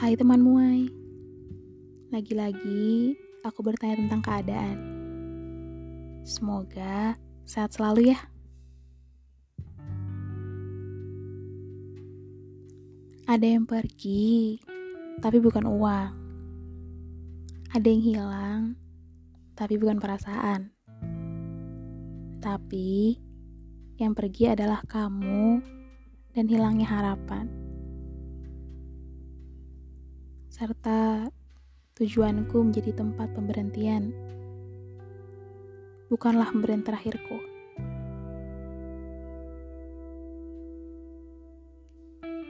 Hai teman muai, lagi-lagi aku bertanya tentang keadaan. Semoga sehat selalu ya. Ada yang pergi, tapi bukan uang. Ada yang hilang, tapi bukan perasaan. Tapi yang pergi adalah kamu dan hilangnya harapan. Serta tujuanku menjadi tempat pemberhentian. Bukanlah pemberian terakhirku.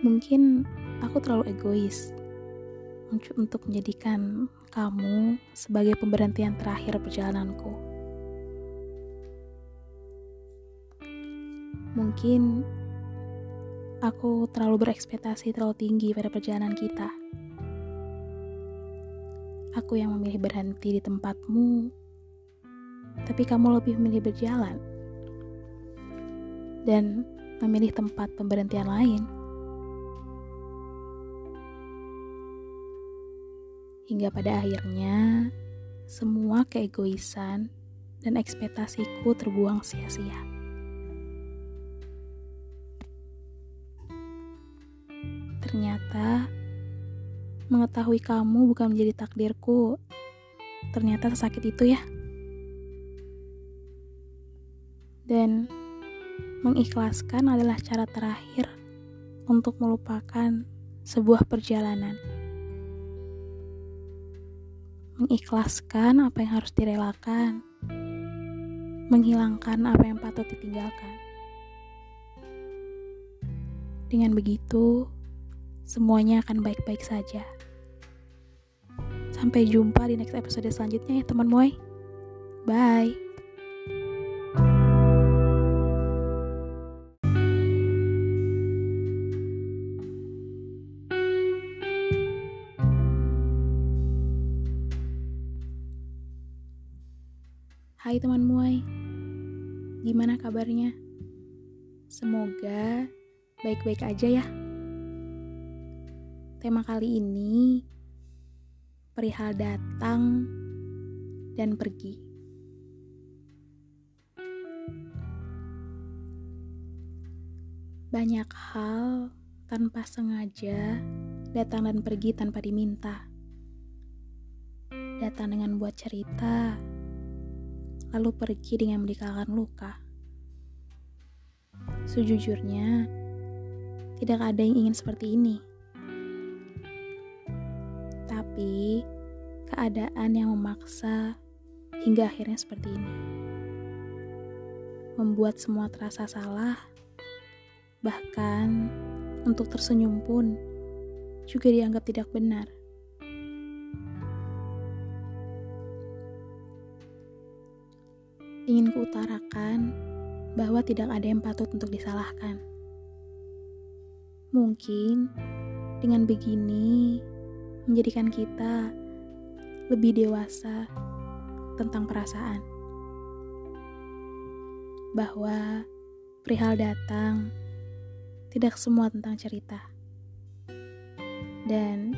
Mungkin aku terlalu egois untuk menjadikan kamu sebagai pemberhentian terakhir perjalananku. Mungkin aku terlalu berekspektasi terlalu tinggi pada perjalanan kita. Aku yang memilih berhenti di tempatmu, tapi kamu lebih memilih berjalan dan memilih tempat pemberhentian lain. Hingga pada akhirnya, semua keegoisan dan ekspektasiku terbuang sia-sia. Ternyata, mengetahui kamu bukan menjadi takdirku. Ternyata sesakit itu ya. Dan mengikhlaskan adalah cara terakhir untuk melupakan sebuah perjalanan mengikhlaskan apa yang harus direlakan, menghilangkan apa yang patut ditinggalkan. Dengan begitu, semuanya akan baik-baik saja. Sampai jumpa di next episode selanjutnya ya teman moy. Bye. Hai teman muai, gimana kabarnya? Semoga baik-baik aja ya. Tema kali ini perihal datang dan pergi. Banyak hal tanpa sengaja datang dan pergi tanpa diminta. Datang dengan buat cerita lalu pergi dengan meninggalkan luka. Sejujurnya, tidak ada yang ingin seperti ini. Tapi, keadaan yang memaksa hingga akhirnya seperti ini. Membuat semua terasa salah, bahkan untuk tersenyum pun juga dianggap tidak benar. ingin kuutarakan bahwa tidak ada yang patut untuk disalahkan. Mungkin dengan begini menjadikan kita lebih dewasa tentang perasaan. Bahwa perihal datang tidak semua tentang cerita. Dan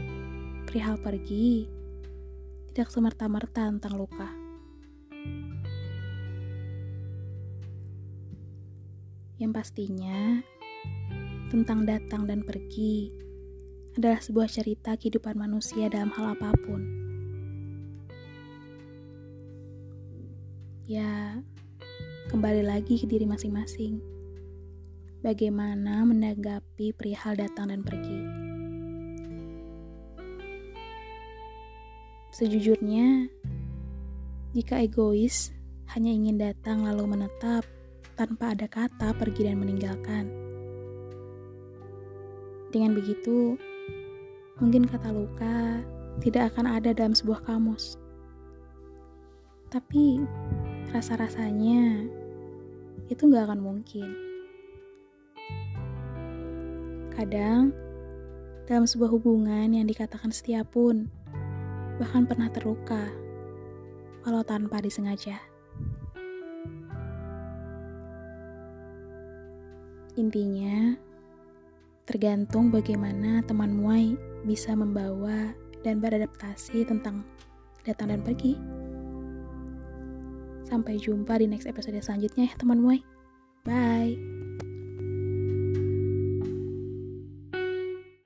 perihal pergi tidak semerta-merta tentang luka. yang pastinya tentang datang dan pergi adalah sebuah cerita kehidupan manusia dalam hal apa pun. Ya, kembali lagi ke diri masing-masing. Bagaimana menanggapi perihal datang dan pergi. Sejujurnya, jika egois hanya ingin datang lalu menetap, tanpa ada kata pergi dan meninggalkan. Dengan begitu, mungkin kata luka tidak akan ada dalam sebuah kamus. Tapi rasa-rasanya itu gak akan mungkin. Kadang, dalam sebuah hubungan yang dikatakan setia pun, bahkan pernah terluka, walau tanpa disengaja. Intinya, tergantung bagaimana teman muai bisa membawa dan beradaptasi tentang datang dan pergi. Sampai jumpa di next episode selanjutnya ya teman-teman. Bye.